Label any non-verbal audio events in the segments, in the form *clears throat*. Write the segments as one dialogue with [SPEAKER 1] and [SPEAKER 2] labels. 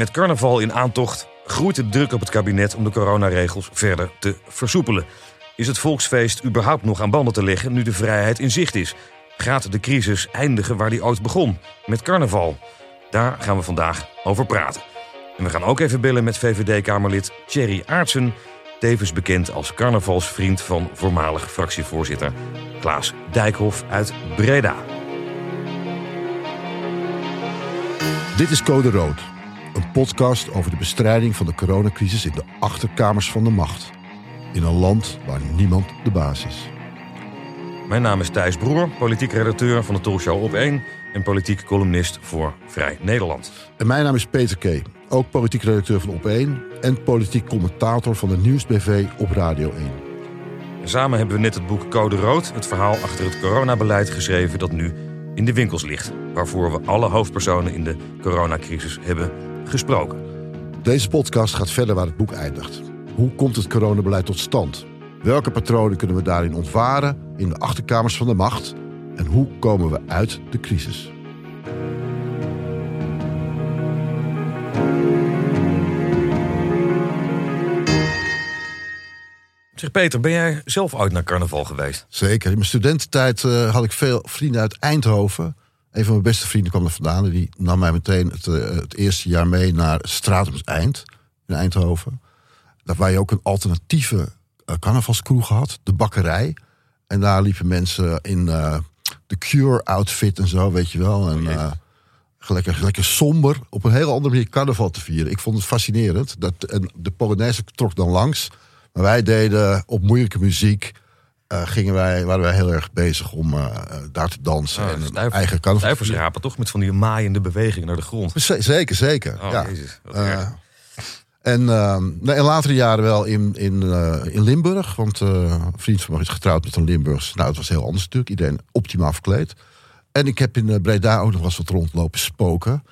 [SPEAKER 1] Met carnaval in aantocht groeit de druk op het kabinet om de coronaregels verder te versoepelen. Is het volksfeest überhaupt nog aan banden te leggen nu de vrijheid in zicht is? Gaat de crisis eindigen waar die ooit begon, met carnaval? Daar gaan we vandaag over praten. En we gaan ook even bellen met VVD-Kamerlid Thierry Aartsen, tevens bekend als carnavalsvriend van voormalig fractievoorzitter Klaas Dijkhoff uit Breda.
[SPEAKER 2] Dit is Code Rood, een podcast over de bestrijding van de coronacrisis in de achterkamers van de macht. In een land waar niemand de baas is.
[SPEAKER 1] Mijn naam is Thijs Broer, politiek redacteur van de talkshow Op 1 en politiek columnist voor Vrij Nederland.
[SPEAKER 2] En mijn naam is Peter K., ook politiek redacteur van Op 1 en politiek commentator van de Nieuwsbv op Radio 1.
[SPEAKER 1] Samen hebben we net het boek Code Rood, het verhaal achter het coronabeleid, geschreven dat nu in de winkels ligt. Waarvoor we alle hoofdpersonen in de coronacrisis hebben gesproken.
[SPEAKER 2] Deze podcast gaat verder waar het boek eindigt. Hoe komt het coronabeleid tot stand? Welke patronen kunnen we daarin ontwaren in de achterkamers van de macht? En hoe komen we uit de crisis?
[SPEAKER 1] Zeg Peter, ben jij zelf ooit naar carnaval geweest?
[SPEAKER 2] Zeker. In mijn studententijd uh, had ik veel vrienden uit Eindhoven. Een van mijn beste vrienden kwam er vandaan. En die nam mij meteen het, uh, het eerste jaar mee naar Stratums Eind in Eindhoven. Daar waar je ook een alternatieve uh, carnavalskroeg had. De bakkerij. En daar liepen mensen in de Cure-outfit en zo, weet je wel. En uh, lekker, lekker somber. Op een heel andere manier carnaval te vieren. Ik vond het fascinerend. Dat, en de Polonaise trok dan langs. Maar wij deden op moeilijke muziek. Uh, gingen wij, waren wij heel erg bezig om uh, daar te dansen.
[SPEAKER 1] Oh,
[SPEAKER 2] en eigen carnaval.
[SPEAKER 1] Stuiversrapen toch? Met van die maaiende beweging naar de grond.
[SPEAKER 2] Zeker, zeker.
[SPEAKER 1] Oh,
[SPEAKER 2] ja.
[SPEAKER 1] Jezus,
[SPEAKER 2] en, uh, nee, in latere jaren wel in, in, in Limburg. Want een vriend van mij is getrouwd met een Limburgs. Nou, het was heel anders natuurlijk. Iedereen optimaal verkleed. En ik heb in Breda ook nog wel eens wat rondlopen spoken.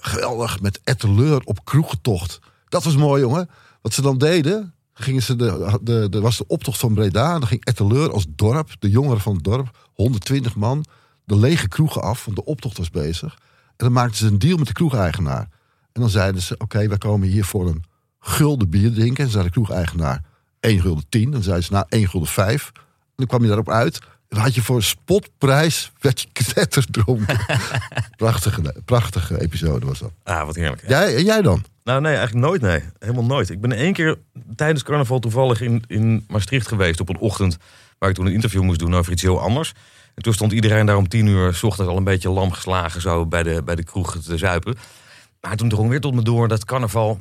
[SPEAKER 2] geweldig, met etteleur op kroegentocht. Dat was mooi, jongen. Wat ze dan deden, gingen ze de, de, de, was de optocht van Breda. En dan ging etteleur als dorp, de jongeren van het dorp, 120 man, de lege kroegen af. Want de optocht was bezig. En dan maakten ze een deal met de kroegeigenaar. En dan zeiden ze, oké, okay, we komen hier voor een gulden bier drinken. En zei de kroegeigenaar 1 gulden 10. Dan zeiden ze, nou 1 gulden 5. En dan kwam je daarop uit. En dan had je voor een spotprijs, werd je knetter dronken. *laughs* prachtige, prachtige episode was dat.
[SPEAKER 1] Ah, wat heerlijk.
[SPEAKER 2] Jij, en jij dan?
[SPEAKER 1] Nou nee, eigenlijk nooit nee. Helemaal nooit. Ik ben één keer tijdens carnaval toevallig in, in Maastricht geweest op een ochtend... waar ik toen een interview moest doen over iets heel anders. En toen stond iedereen daar om tien uur... s ochtends al een beetje lam geslagen zo bij de, bij de kroeg te zuipen. Maar toen drong weer tot me door dat carnaval.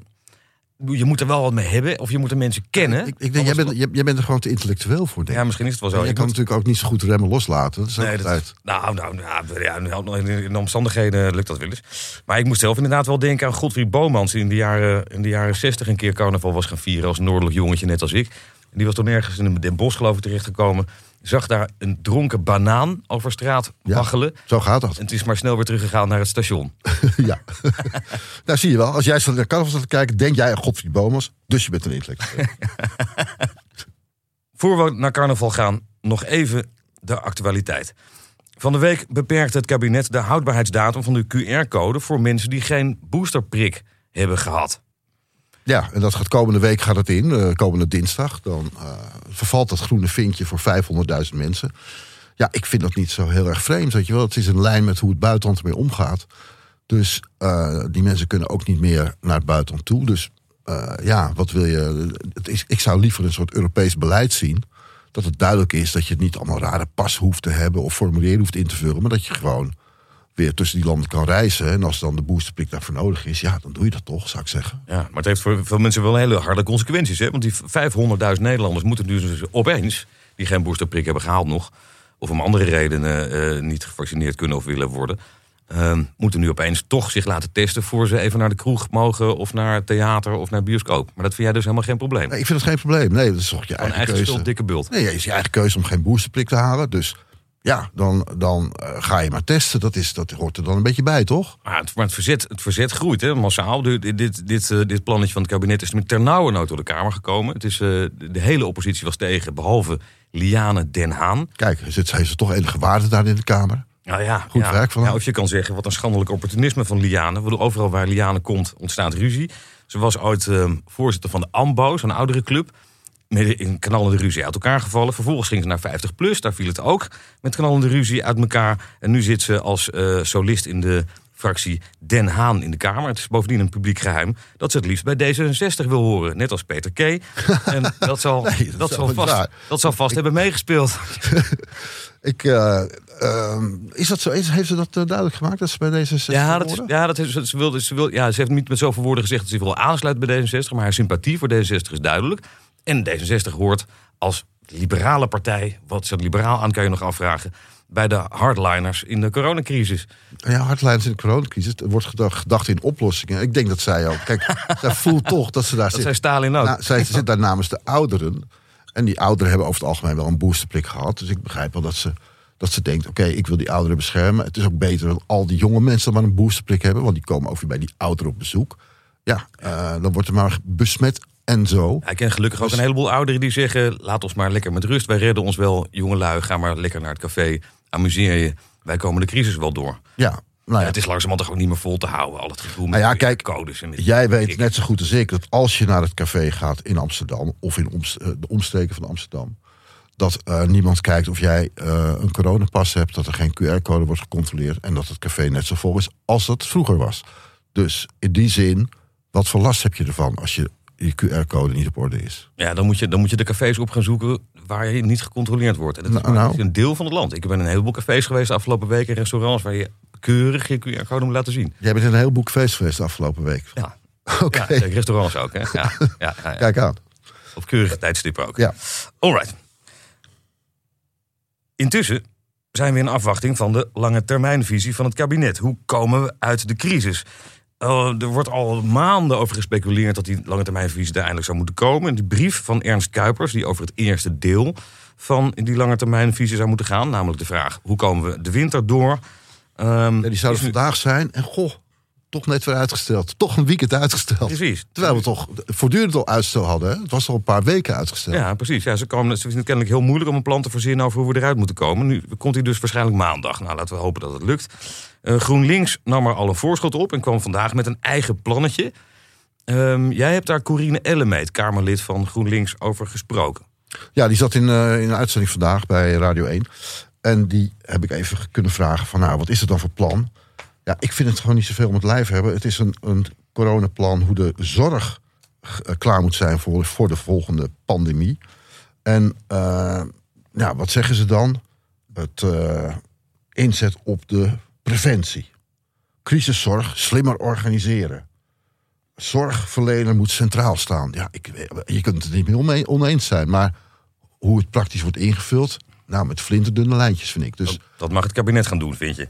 [SPEAKER 1] Je moet er wel wat mee hebben, of je moet de mensen kennen.
[SPEAKER 2] Ik, ik denk, jij, bent, jij bent er gewoon te intellectueel voor. Denk
[SPEAKER 1] ja, misschien is het wel zo.
[SPEAKER 2] En je kan
[SPEAKER 1] moet...
[SPEAKER 2] natuurlijk ook niet zo goed remmen loslaten. Dat is
[SPEAKER 1] nee,
[SPEAKER 2] dat
[SPEAKER 1] is, nou, nou, nou, ja, in de omstandigheden lukt dat wel eens. Maar ik moest zelf inderdaad wel denken aan Godfried Bomans... die in de jaren, in de jaren 60 een keer carnaval was gaan vieren... als noordelijk jongetje, net als ik. En die was toen ergens in Den Bosch, geloof ik, terechtgekomen zag daar een dronken banaan over straat waggelen.
[SPEAKER 2] Ja, zo gaat dat.
[SPEAKER 1] En het is maar snel weer teruggegaan naar het station. *laughs*
[SPEAKER 2] ja. *laughs* nou, zie je wel. Als jij zo naar carnaval staat te kijken, denk jij aan Godfried. Dus je bent een intellectueel. *laughs*
[SPEAKER 1] Voor we naar carnaval gaan, nog even de actualiteit. Van de week beperkt het kabinet de houdbaarheidsdatum van de QR-code... voor mensen die geen boosterprik hebben gehad.
[SPEAKER 2] Ja, en dat gaat komende week gaat het in, uh, komende dinsdag. Dan uh, vervalt dat groene vinkje voor 500.000 mensen. Ja, ik vind dat niet zo heel erg vreemd, weet je wel. Het is in lijn met hoe het buitenland ermee omgaat. Dus uh, die mensen kunnen ook niet meer naar het buitenland toe. Dus ja, wat wil je... Het is, ik zou liever een soort Europees beleid zien... dat het duidelijk is dat je niet allemaal rare pas hoeft te hebben... of formulieren hoeft in te vullen, maar dat je gewoon weer tussen die landen kan reizen. En als dan de boosterprik daarvoor nodig is, ja, dan doe je dat toch, zou ik zeggen.
[SPEAKER 1] Ja, maar het heeft voor veel mensen wel hele harde consequenties. Hè? Want die 500.000 Nederlanders moeten nu dus opeens, die geen boosterprik hebben gehaald nog, of om andere redenen uh, niet gevaccineerd kunnen of willen worden, uh, moeten nu opeens toch zich laten testen voor ze even naar de kroeg mogen of naar theater of naar bioscoop. Maar dat vind jij dus helemaal geen probleem.
[SPEAKER 2] Nee, ik vind het geen probleem. Nee, dat is toch je eigen,
[SPEAKER 1] eigen
[SPEAKER 2] keuze.
[SPEAKER 1] dikke bult.
[SPEAKER 2] Nee, het is je eigen keuze om geen boosterprik te halen. Dus ja, dan, dan uh, ga je maar testen. Dat, is, dat hoort er dan een beetje bij, toch?
[SPEAKER 1] Maar het, maar het, verzet, het verzet groeit, hè, massaal. Dit, dit, dit, uh, dit plannetje van het kabinet is met ternauwernood door de Kamer gekomen. Het is, uh, de hele oppositie was tegen, behalve Liane Den Haan.
[SPEAKER 2] Kijk, heeft ze toch enige waarde daar in de Kamer?
[SPEAKER 1] Nou ja,
[SPEAKER 2] Goed
[SPEAKER 1] ja.
[SPEAKER 2] werk van
[SPEAKER 1] ja,
[SPEAKER 2] haar.
[SPEAKER 1] Of je kan zeggen, wat een schandelijk opportunisme van Liane. Overal waar Liane komt, ontstaat ruzie. Ze was ooit ehm, voorzitter van de AMBO, zo'n oudere club. Midden in knallende ruzie uit elkaar gevallen. Vervolgens ging ze naar 50 plus, daar viel het ook. Met knallende ruzie uit elkaar. En nu zit ze als eh, solist in de fractie Den Haan in de Kamer. Het is bovendien een publiek geheim dat ze het liefst bij D66 wil horen. Net als Peter K. *laughs* En dat zal,
[SPEAKER 2] Nee, dat
[SPEAKER 1] zal, vast, dat zal vast hebben meegespeeld. *laughs*
[SPEAKER 2] Ik, eh, ehm, is dat zo? Heeft ze dat eh, duidelijk gemaakt dat ze bij deze
[SPEAKER 1] Ja, dat is, ja, dat ze, wilde, ze, wil, ja, ze heeft niet met zoveel woorden gezegd dat ze wil aansluiten bij D66. Maar haar sympathie voor D66 is duidelijk. En D66 hoort als liberale partij, wat ze liberaal aan kan je nog afvragen, bij de hardliners in de coronacrisis.
[SPEAKER 2] Ja, hardlijns in de coronacrisis. Er wordt gedacht, in oplossingen. Ik denk dat zij ook. Kijk, *laughs* zij voelt toch dat ze daar
[SPEAKER 1] Dat
[SPEAKER 2] zit.
[SPEAKER 1] zei Stalin ook.
[SPEAKER 2] Nou, zij zit daar namens de ouderen. En die ouderen hebben over het algemeen wel een boosterprik gehad. Dus ik begrijp wel dat ze, dat ze denkt: oké, ik wil die ouderen beschermen. Het is ook beter dat al die jonge mensen maar een boosterprik hebben. Want die komen ook weer bij die ouderen op bezoek. Ja, eh, dan wordt er maar besmet en zo.
[SPEAKER 1] Ik ken gelukkig ook een heleboel ouderen die zeggen... laat ons maar lekker met rust. Wij redden ons wel, jongelui. Ga maar lekker naar het café. Amuseer je. Wij komen de crisis wel door.
[SPEAKER 2] Ja, nou
[SPEAKER 1] Ja,
[SPEAKER 2] ja,
[SPEAKER 1] het is langzamerhand toch ook niet meer vol te houden. Al het gedoe met
[SPEAKER 2] Nou ja, kijk,
[SPEAKER 1] codes. En met
[SPEAKER 2] Jij weet net zo goed als ik dat als je naar het café gaat in Amsterdam of in omst- eh, de omstreken van Amsterdam, dat eh, niemand kijkt of jij eh, een coronapas hebt, dat er geen QR-code wordt gecontroleerd en dat het café net zo vol is als dat vroeger was. Dus in die zin, wat voor last heb je ervan als je je QR-code niet op orde is?
[SPEAKER 1] Ja, dan moet, je, dan moet je de cafés op gaan zoeken waar je niet gecontroleerd wordt. En dat is
[SPEAKER 2] Nou, nou.
[SPEAKER 1] een deel van het land. Ik ben in een heleboel cafés geweest de afgelopen weken, restaurants waar je keurig je QR-code moet laten zien.
[SPEAKER 2] Jij bent in een heleboel feest geweest de afgelopen week.
[SPEAKER 1] Ja, *laughs*
[SPEAKER 2] Oké,
[SPEAKER 1] ja restaurants ook. Hè? Ja, ja, ja, ja.
[SPEAKER 2] kijk aan.
[SPEAKER 1] Op keurige tijdstippen ook.
[SPEAKER 2] Ja.
[SPEAKER 1] Alright. Intussen zijn we in afwachting van de lange termijnvisie van het kabinet. Hoe komen we uit de crisis? Eh, er wordt al maanden over gespeculeerd dat die lange termijnvisie er eindelijk zou moeten komen. En die brief van Ernst Kuipers, die over het eerste deel van die lange termijnvisie zou moeten gaan, namelijk de vraag: hoe komen we de winter door? Ehm,
[SPEAKER 2] Ja, die zou er vandaag zijn en goh, toch net weer uitgesteld. Toch een weekend uitgesteld.
[SPEAKER 1] Precies.
[SPEAKER 2] Terwijl we toch voortdurend al uitstel hadden. Het was al een paar weken uitgesteld.
[SPEAKER 1] Ja, precies. Ja, ze, komen, ze vinden het kennelijk heel moeilijk om een plan te verzinnen over hoe we eruit moeten komen. Nu komt hij dus waarschijnlijk maandag. Nou, laten we hopen dat het lukt. Eh, GroenLinks nam er al een voorschot op en kwam vandaag met een eigen plannetje. Ehm, jij hebt daar Corine Ellemeet, Kamerlid van GroenLinks, over gesproken.
[SPEAKER 2] Ja, die zat in, eh, in een uitzending vandaag bij Radio 1. En die heb ik even kunnen vragen van, nou, wat is het dan voor plan? Ja, ik vind het gewoon niet zoveel om het lijf hebben. Het is een, een coronaplan hoe de zorg eh, klaar moet zijn voor, voor de volgende pandemie. En eh, ja, wat zeggen ze dan? Het eh, inzet op de preventie. Crisiszorg slimmer organiseren. Zorgverlener moet centraal staan. Ja, ik, je kunt het niet meer oneens zijn. Maar hoe het praktisch wordt ingevuld... nou, met flinterdunne lijntjes, vind ik. Dus
[SPEAKER 1] dat mag het kabinet gaan doen, vind je?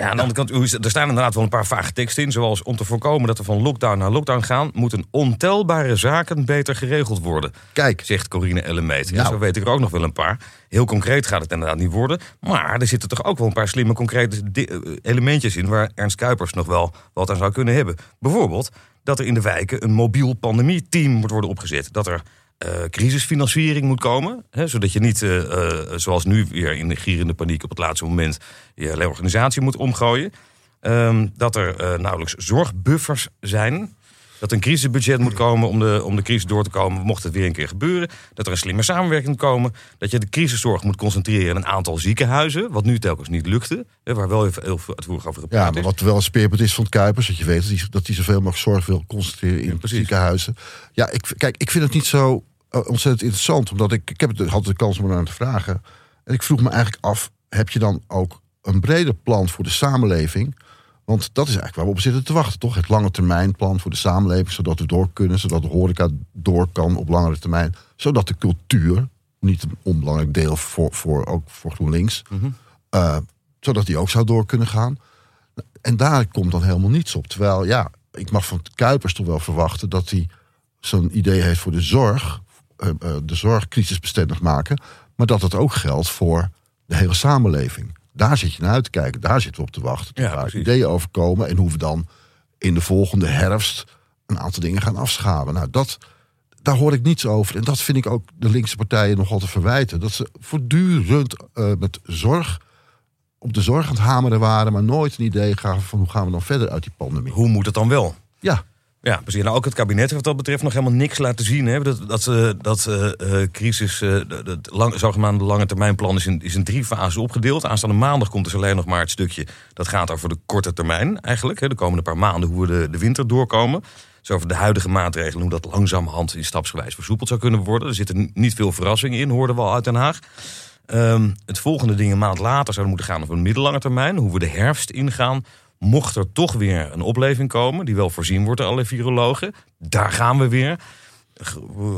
[SPEAKER 1] Ja, aan de andere kant, er staan inderdaad wel een paar vage teksten in. Zoals om te voorkomen dat we van lockdown naar lockdown gaan... moeten ontelbare zaken beter geregeld worden.
[SPEAKER 2] kijk,
[SPEAKER 1] zegt Corine Ellemeet. En
[SPEAKER 2] Nou.
[SPEAKER 1] zo weet ik er ook nog wel een paar. Heel concreet gaat het inderdaad niet worden. Maar er zitten toch ook wel een paar slimme concrete eh, elementjes in... waar Ernst Kuipers nog wel wat aan zou kunnen hebben. Bijvoorbeeld dat er in de wijken een mobiel pandemieteam moet worden opgezet. Dat er eh, crisisfinanciering moet komen. Hè, zodat je niet, eh, eh, zoals nu weer in de gierende paniek... op het laatste moment je hele organisatie moet omgooien. Ehm, dat er nauwelijks zorgbuffers zijn... Dat een crisisbudget moet komen om de, om de crisis door te komen, mocht het weer een keer gebeuren. Dat er een slimme samenwerking moet komen. Dat je de crisiszorg moet concentreren in een aantal ziekenhuizen. Wat nu telkens niet lukte. Waar wel heel, heel veel uitvoerig over gepraat
[SPEAKER 2] ja, maar wat wel een speerpunt is van Kuipers... dat je weet dat hij, dat hij zoveel mogelijk zorg wil concentreren in ziekenhuizen. Ja, ik, kijk, ik vind het niet zo ontzettend interessant... omdat ik, ik heb het, had de kans om eraan te vragen... en ik vroeg me eigenlijk af... heb je dan ook een breder plan voor de samenleving... Want dat is eigenlijk waar we op zitten te wachten, toch? Het lange termijn plan voor de samenleving, zodat we door kunnen, zodat de horeca door kan op langere termijn. Zodat de cultuur, niet een onbelangrijk deel voor, voor, ook voor GroenLinks, eh, zodat die ook zou door kunnen gaan. En daar komt dan helemaal niets op. Terwijl, ja, ik mag van Kuipers toch wel verwachten dat hij zo'n idee heeft voor de zorg, de zorg crisisbestendig maken, maar dat het ook geldt voor de hele samenleving. Daar zit je naar uit te kijken, daar zitten we op te wachten.
[SPEAKER 1] Ja,
[SPEAKER 2] daar ideeën over komen en hoe we dan in de volgende herfst een aantal dingen gaan afschaven. Nou, dat, daar hoor ik niets over. En dat vind ik ook de linkse partijen nogal te verwijten. Dat ze voortdurend eh, met zorg op de zorg aan het hameren waren, maar nooit een idee gaven van hoe gaan we dan verder uit die pandemie.
[SPEAKER 1] Hoe moet het dan wel?
[SPEAKER 2] Ja,
[SPEAKER 1] Ja, precies. Nou, ook het kabinet heeft wat dat betreft nog helemaal niks laten zien. Hè? Dat, dat, dat eh, eh, crisis, eh, dat- zogenaamde lange termijnplan is in, is in drie fasen opgedeeld. Aanstaande maandag komt dus alleen nog maar het stukje dat gaat over de korte termijn eigenlijk. Hè? De komende paar maanden hoe we de, de winter doorkomen. Dus over de huidige maatregelen, hoe dat langzamerhand in stapsgewijs versoepeld zou kunnen worden. Er zitten niet veel verrassingen in, hoorden we al uit Den Haag. Ehm, het volgende ding een maand later zou moeten gaan over een middellange termijn. Hoe we de herfst ingaan. Mocht er toch weer een opleving komen, die wel voorzien wordt door alle virologen. Daar gaan we weer.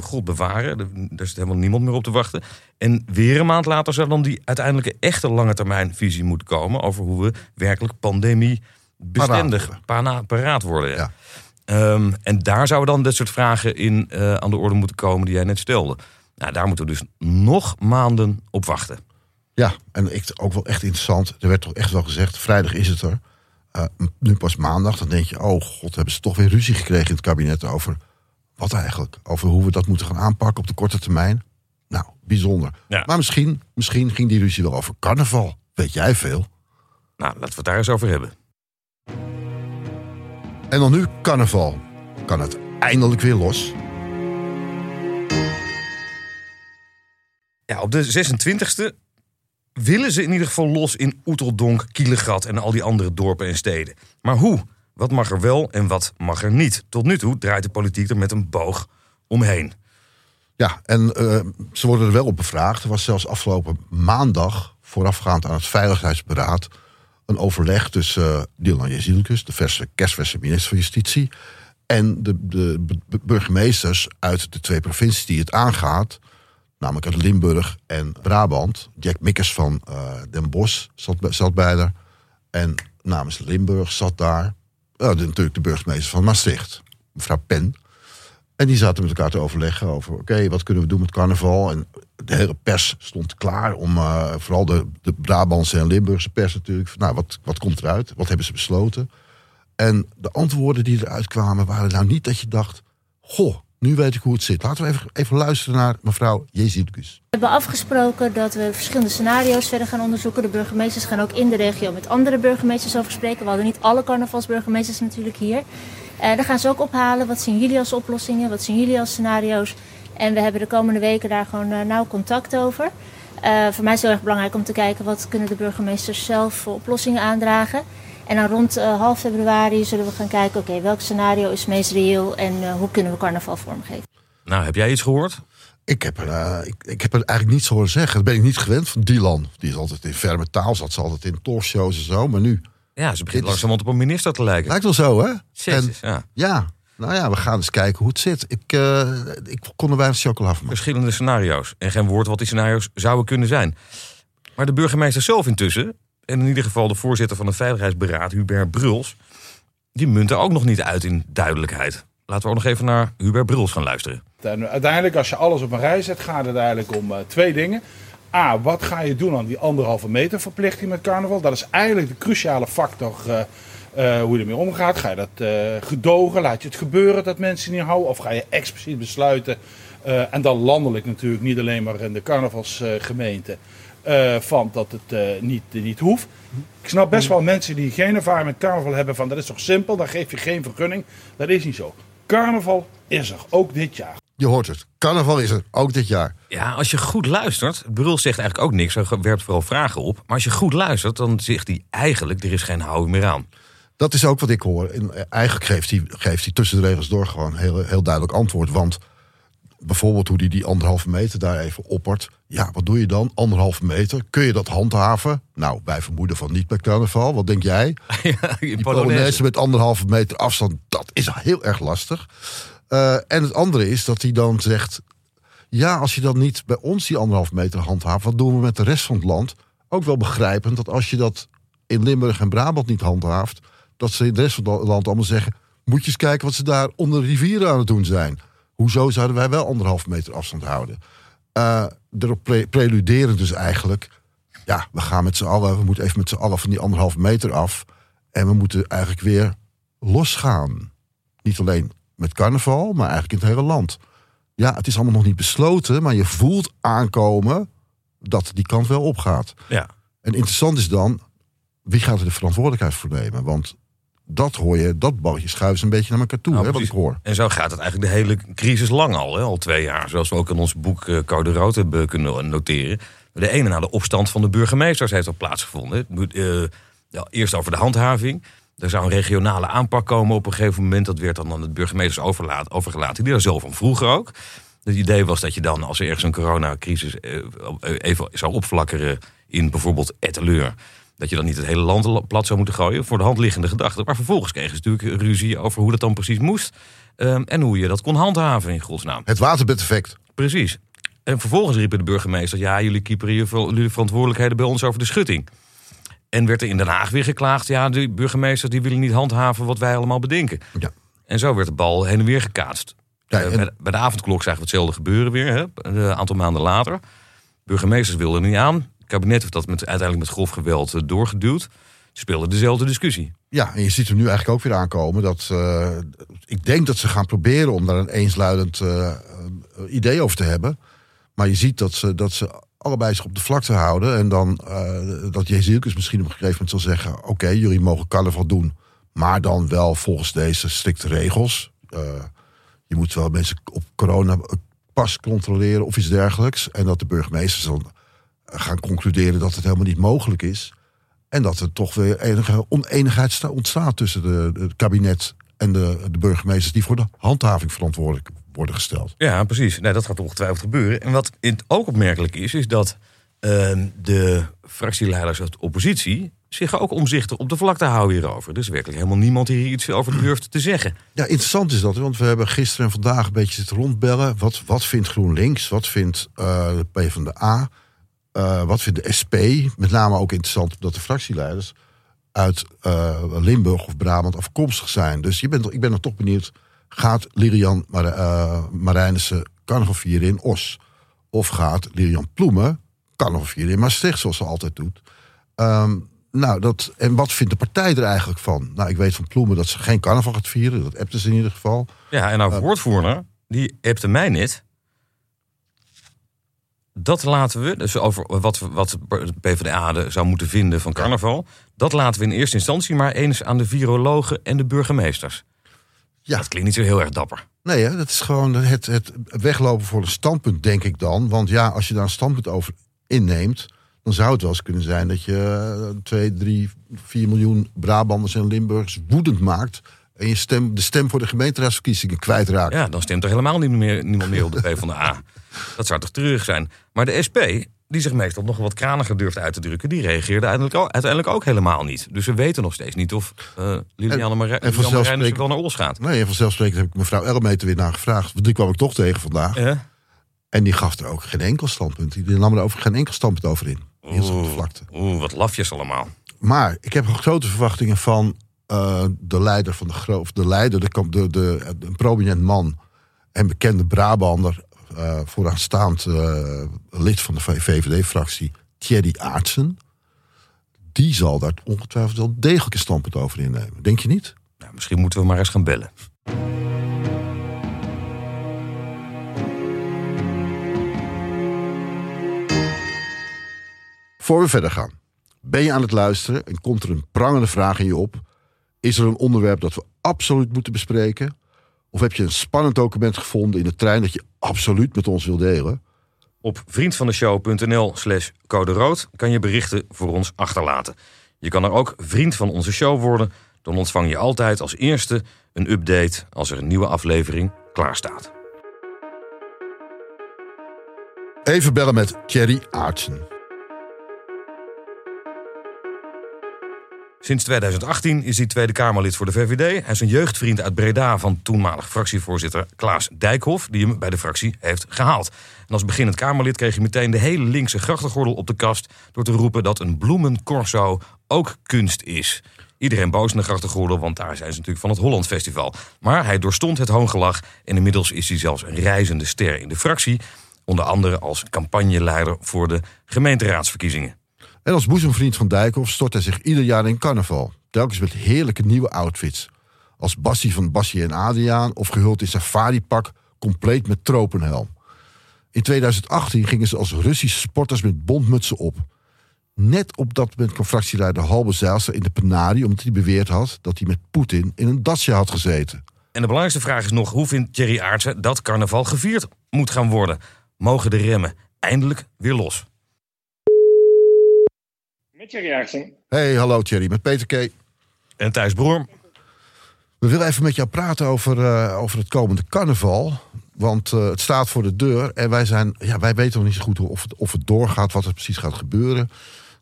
[SPEAKER 1] God bewaren, daar zit helemaal niemand meer op te wachten. En weer een maand later zou dan die uiteindelijke echte lange termijn visie moeten komen... over hoe we werkelijk pandemie bestendig paraat, paraat worden.
[SPEAKER 2] Ja.
[SPEAKER 1] Ehm, en daar zouden dan dit soort vragen in eh, aan de orde moeten komen die jij net stelde. Nou, daar moeten we dus nog maanden op wachten.
[SPEAKER 2] ja, en ik, ook wel echt interessant. Er werd toch echt wel gezegd, vrijdag is het er. Eh, nu pas maandag, dan denk je, oh god, hebben ze toch weer ruzie gekregen in het kabinet over wat eigenlijk? Over hoe we dat moeten gaan aanpakken op de korte termijn. Nou, bijzonder.
[SPEAKER 1] Ja.
[SPEAKER 2] Maar misschien, misschien ging die ruzie wel over carnaval. Weet jij veel?
[SPEAKER 1] Nou, laten we het daar eens over hebben.
[SPEAKER 2] En dan nu carnaval. Kan het eindelijk weer los?
[SPEAKER 1] Ja, op de 26e willen ze in ieder geval los in Oeteldonk, Kielegat en al die andere dorpen en steden. Maar hoe? Wat mag er wel en wat mag er niet? Tot nu toe draait de politiek er met een boog omheen.
[SPEAKER 2] Ja, en eh, ze worden er wel op bevraagd. Er was zelfs afgelopen maandag, voorafgaand aan het Veiligheidsberaad, een overleg tussen uh, Dylan Jezielkus, de verse, kerstverse minister van Justitie, en de, de burgemeesters uit de twee provincies die het aangaat, namelijk uit Limburg en Brabant. Jack Mikkers van eh, Den Bosch zat, zat bij haar. En namens Limburg zat daar eh, natuurlijk de burgemeester van Maastricht, mevrouw Pen. En die zaten met elkaar te overleggen over... oké, wat kunnen we doen met carnaval? En de hele pers stond klaar om... eh, vooral de, de Brabantse en Limburgse pers natuurlijk... van, nou, wat, wat komt eruit? Wat hebben ze besloten? En de antwoorden die eruit kwamen waren nou niet dat je dacht... goh, nu weet ik hoe het zit. Laten we even, even luisteren naar mevrouw Jezielkus.
[SPEAKER 3] We hebben afgesproken dat we verschillende scenario's verder gaan onderzoeken. De burgemeesters gaan ook in de regio met andere burgemeesters over spreken. We hadden niet alle carnavalsburgemeesters natuurlijk hier. Eh daar gaan ze ook ophalen. Wat zien jullie als oplossingen? Wat zien jullie als scenario's? En we hebben de komende weken daar gewoon eh, nauw contact over. Eh, voor mij is het heel erg belangrijk om te kijken wat kunnen de burgemeesters zelf voor oplossingen aandragen. En dan rond eh, half februari zullen we gaan kijken, oké, welk scenario is het meest reëel en eh, hoe kunnen we carnaval vormgeven.
[SPEAKER 1] Nou, heb jij iets gehoord?
[SPEAKER 2] Ik heb, er, eh, ik, ik heb er eigenlijk niets horen zeggen. Dat ben ik niet gewend van Dylan. Die is altijd in ferme taal, zat ze altijd in talkshows en zo. Maar nu,
[SPEAKER 1] Ja, ze begint langzamerhand op een minister te lijken.
[SPEAKER 2] lijkt wel zo hè? En,
[SPEAKER 1] ja.
[SPEAKER 2] ja, nou ja, we gaan eens kijken hoe het zit. Ik, eh, ik kon er weinig chocola van maken.
[SPEAKER 1] Verschillende scenario's. En geen woord wat die scenario's zouden kunnen zijn. Maar de burgemeester zelf intussen, en in ieder geval de voorzitter van het Veiligheidsberaad, Hubert Bruls, die munten ook nog niet uit in duidelijkheid. Laten we ook nog even naar Hubert Bruls gaan luisteren.
[SPEAKER 4] En uiteindelijk, als je alles op een rij zet, gaat het eigenlijk om eh, twee dingen. A, wat ga je doen aan die anderhalve meter verplichting met carnaval? Dat is eigenlijk de cruciale factor eh, eh, hoe je ermee omgaat. Ga je dat gedogen? Laat je het gebeuren dat mensen niet houden? Of ga je expliciet besluiten? en dan landelijk natuurlijk, niet alleen maar in de carnavalsgemeente. Eh, van dat het eh, niet, niet hoeft. Ik snap best wel mensen die geen ervaring met carnaval hebben van dat is toch simpel, dan geef je geen vergunning. Dat is niet zo. Carnaval is er, ook dit jaar.
[SPEAKER 2] Je hoort het. Carnaval is er, ook dit jaar.
[SPEAKER 1] Ja, als je goed luistert, Bruls zegt eigenlijk ook niks, hij werpt vooral vragen op. Maar als je goed luistert, dan zegt hij eigenlijk, er is geen houden meer aan.
[SPEAKER 2] Dat is ook wat ik hoor. En eigenlijk geeft hij, geeft hij tussen de regels door gewoon heel, heel duidelijk antwoord. Want bijvoorbeeld hoe hij die anderhalve meter daar even oppert. Ja, wat doe je dan? Anderhalve meter. Kun je dat handhaven? Nou, wij vermoeden van niet bij carnaval. Wat denk jij? *laughs*
[SPEAKER 1] ja,
[SPEAKER 2] Die Polonaise met anderhalve meter afstand, dat is heel erg lastig. Eh, en het andere is dat hij dan zegt... ja, als je dan niet bij ons die anderhalve meter handhaaft... wat doen we met de rest van het land? Ook wel begrijpend dat als je dat in Limburg en Brabant niet handhaaft... dat ze in de rest van het land allemaal zeggen... moet je eens kijken wat ze daar onder de rivieren aan het doen zijn. Hoezo zouden wij wel anderhalve meter afstand houden? Eh erop pre preluderen dus eigenlijk... ja, we gaan met z'n allen... we moeten even met z'n allen van die anderhalve meter af... en we moeten eigenlijk weer losgaan. Niet alleen met carnaval, maar eigenlijk in het hele land. Ja, het is allemaal nog niet besloten, maar je voelt aankomen dat die kant wel opgaat.
[SPEAKER 1] Ja,
[SPEAKER 2] En interessant is dan, wie gaat er de verantwoordelijkheid voor nemen? Want dat hoor je, dat balletje schuiven ze een beetje naar elkaar toe,
[SPEAKER 1] Nou,
[SPEAKER 2] hè, wat ik hoor.
[SPEAKER 1] En zo gaat het eigenlijk de hele crisis lang al, hè? al twee jaar. Zoals we ook in ons boek eh, Code Rood hebben kunnen noteren. De ene na de opstand van de burgemeesters heeft al plaatsgevonden. Eh, ja, eerst over de handhaving. Er zou een regionale aanpak komen op een gegeven moment. Dat werd dan aan de burgemeesters overlaat, overgelaten. Die daar zelf van vroeger ook. Het idee was dat je dan, als er ergens een coronacrisis eh, even zou opflakkeren in bijvoorbeeld Etteleur... dat je dan niet het hele land plat zou moeten gooien voor de hand liggende gedachte. Maar vervolgens kregen ze natuurlijk ruzie over hoe dat dan precies moest. ehm, en hoe je dat kon handhaven in godsnaam.
[SPEAKER 2] Het waterbedeffect.
[SPEAKER 1] Precies. En vervolgens riepen de burgemeesters... ja, jullie ver- jullie verantwoordelijkheden bij ons over de schutting. En werd er in Den Haag weer geklaagd... ja, de burgemeesters die willen niet handhaven wat wij allemaal bedenken.
[SPEAKER 2] Ja.
[SPEAKER 1] En zo werd de bal heen en weer gekaatst.
[SPEAKER 2] Ja,
[SPEAKER 1] Eh,
[SPEAKER 2] en-
[SPEAKER 1] bij, de, bij de avondklok zagen we hetzelfde gebeuren weer, hè, een aantal maanden later. Burgemeesters wilden er niet aan. Kabinet heeft dat met, uiteindelijk met grof geweld eh, doorgeduwd. Ze speelden dezelfde discussie.
[SPEAKER 2] Ja, en je ziet er nu eigenlijk ook weer aankomen dat. eh, ik denk dat ze gaan proberen om daar een eensluidend eh, idee over te hebben. Maar je ziet dat ze, dat ze allebei zich op de vlakte houden. En dan eh dat Jezielkes misschien op een gegeven moment zal zeggen: Oké, jullie mogen carnaval doen. Maar dan wel volgens deze strikte regels. Je moet wel mensen op corona pas controleren of iets dergelijks. En dat de burgemeesters dan gaan concluderen dat het helemaal niet mogelijk is. En dat er toch weer enige oneenigheid sta- ontstaat tussen de, het kabinet en de, de burgemeesters die voor de handhaving verantwoordelijk worden gesteld.
[SPEAKER 1] Ja, precies. Nee, dat gaat ongetwijfeld gebeuren. En wat in- ook opmerkelijk is, is dat ehm, de fractieleiders uit de oppositie zich ook omzichtig op de vlakte houden hierover. Er is werkelijk helemaal niemand die hier iets over durft te zeggen.
[SPEAKER 2] Ja, interessant is dat, want we hebben gisteren en vandaag een beetje zitten rondbellen. Wat, wat vindt GroenLinks? Wat vindt eh de PvdA? Eh wat vindt de SP? Met name ook interessant omdat de fractieleiders uit eh, Limburg of Brabant afkomstig zijn. Dus je bent, ik ben dan toch benieuwd, gaat Lilian Mar eh, Marijnissen carnaval vieren in Os? Of gaat Lilian Ploemen carnaval vieren in Maastricht, zoals ze altijd doet? Ehm, nou, dat, en wat vindt de partij er eigenlijk van? Nou, ik weet van Ploemen dat ze geen carnaval gaat vieren. Dat appte ze in ieder geval.
[SPEAKER 1] Ja, en nou woordvoerder, die appte mij net. Dat laten we, dus over wat, wat de PvdA zou moeten vinden van carnaval... dat laten we in eerste instantie maar eens aan de virologen en de burgemeesters.
[SPEAKER 2] Ja.
[SPEAKER 1] Dat klinkt niet zo heel erg dapper.
[SPEAKER 2] Nee, hè, dat is gewoon het, het weglopen voor een standpunt, denk ik dan. Want ja, als je daar een standpunt over inneemt, dan zou het wel eens kunnen zijn dat je 2, 3, 4 miljoen Brabanders en Limburgers woedend maakt. En je stem, de stem voor de gemeenteraadsverkiezingen kwijtraakt.
[SPEAKER 1] Ja, dan stemt er helemaal niet meer, niemand meer op de PvdA. Dat zou toch terug zijn. Maar de SP, die zich meestal nog wat kraniger durft uit te drukken... die reageerde uiteindelijk ook, uiteindelijk ook helemaal niet. Dus we weten nog steeds niet of eh Liliane
[SPEAKER 2] vanzelfsprekend-
[SPEAKER 1] Marijnissen wel naar Os gaat.
[SPEAKER 2] Nee, en vanzelfsprekend heb ik mevrouw Elmeter weer naar gevraagd. Want die kwam ik toch tegen vandaag.
[SPEAKER 1] Ja.
[SPEAKER 2] En die gaf er ook geen enkel standpunt. Die nam er over geen enkel standpunt over in. Op de
[SPEAKER 1] Oeh.
[SPEAKER 2] vlakte.
[SPEAKER 1] Oeh, wat lafjes allemaal.
[SPEAKER 2] Maar ik heb grote verwachtingen van eh, de leider van de gro- of de leider, de, de, een prominent man en bekende Brabander, eh vooraanstaand eh, lid van de VVD-fractie, Thierry Aartsen. Die zal daar ongetwijfeld wel degelijk een standpunt over innemen. Denk je niet?
[SPEAKER 1] Nou, misschien moeten we maar eens gaan bellen.
[SPEAKER 2] Voor we verder gaan. Ben je aan het luisteren en komt er een prangende vraag in je op? Is er een onderwerp dat we absoluut moeten bespreken? Of heb je een spannend document gevonden in de trein dat je absoluut met ons wil delen?
[SPEAKER 1] Op vriendvandeshow.nl slash code rood kan je berichten voor ons achterlaten. Je kan er ook vriend van onze show worden. Dan ontvang je altijd als eerste een update als er een nieuwe aflevering klaar staat.
[SPEAKER 2] Even bellen met Thierry Aartsen.
[SPEAKER 1] Sinds 2018 is hij Tweede Kamerlid voor de VVD. Hij is een jeugdvriend uit Breda van toenmalig fractievoorzitter Klaas Dijkhoff... die hem bij de fractie heeft gehaald. En als beginnend Kamerlid kreeg hij meteen de hele linkse grachtengordel op de kast... door te roepen dat een bloemencorso ook kunst is. Iedereen boos in de grachtengordel, want daar zijn ze natuurlijk van het Holland Festival. Maar hij doorstond het hoongelach en inmiddels is hij zelfs een reizende ster in de fractie... onder andere als campagneleider voor de gemeenteraadsverkiezingen.
[SPEAKER 2] En als boezemvriend van Dijkhoff stort hij zich ieder jaar in carnaval. Telkens met heerlijke nieuwe outfits. Als Bassie van Bassie en Adriaan of gehuld in safaripak, compleet met tropenhelm. In 2018 gingen ze als Russische sporters met bontmutsen op. Net op dat moment kwam fractieleider Halbe Zijlstra in de penarie... omdat hij beweerd had dat hij met Poetin in een datsje had gezeten.
[SPEAKER 1] En de belangrijkste vraag is nog: hoe vindt Thierry Aartsen dat carnaval gevierd moet gaan worden? Mogen de remmen eindelijk weer los?
[SPEAKER 5] Met Thierry Aartsen.
[SPEAKER 2] Hey, hallo Thierry, met Peter K.
[SPEAKER 1] En Thijs Broer,
[SPEAKER 2] We willen even met jou praten over, eh, over het komende carnaval. Want eh, het staat voor de deur en wij, zijn, ja, wij weten nog niet zo goed hoe- of het, of het doorgaat, wat er precies gaat gebeuren.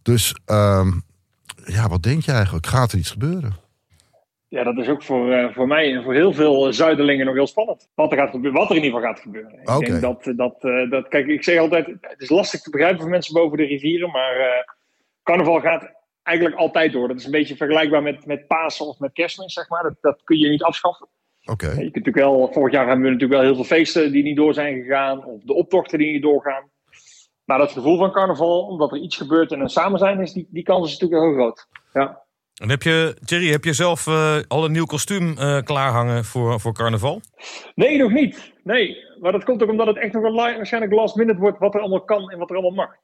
[SPEAKER 2] Dus ehm, ja, wat denk je eigenlijk? Gaat er iets gebeuren?
[SPEAKER 5] Ja, dat is ook voor, eh, voor mij en voor heel veel Zuiderlingen nog heel spannend. Wat er, gaat gebeuren, wat er in ieder geval gaat gebeuren. Ik
[SPEAKER 2] Oké.
[SPEAKER 5] denk dat, dat, eh, dat, kijk, ik zeg altijd, het is lastig te begrijpen voor mensen boven de rivieren, maar eh, carnaval gaat eigenlijk altijd door. Dat is een beetje vergelijkbaar met, met Pasen of met Kerstmis, zeg maar. Dat, dat kun je niet afschaffen.
[SPEAKER 2] Oké,
[SPEAKER 5] Je kunt natuurlijk wel, vorig jaar hebben we natuurlijk wel heel veel feesten die niet door zijn gegaan, of de optochten die niet doorgaan. Maar dat gevoel van carnaval, omdat er iets gebeurt en een samen zijn is, die, die kans is natuurlijk heel groot. Ja.
[SPEAKER 1] en heb je, Thierry, heb je zelf eh, al een nieuw kostuum eh klaarhangen voor, voor carnaval?
[SPEAKER 5] Nee, nog niet. Nee, maar dat komt ook omdat het echt nog li- waarschijnlijk last minute wordt wat er allemaal kan en wat er allemaal mag.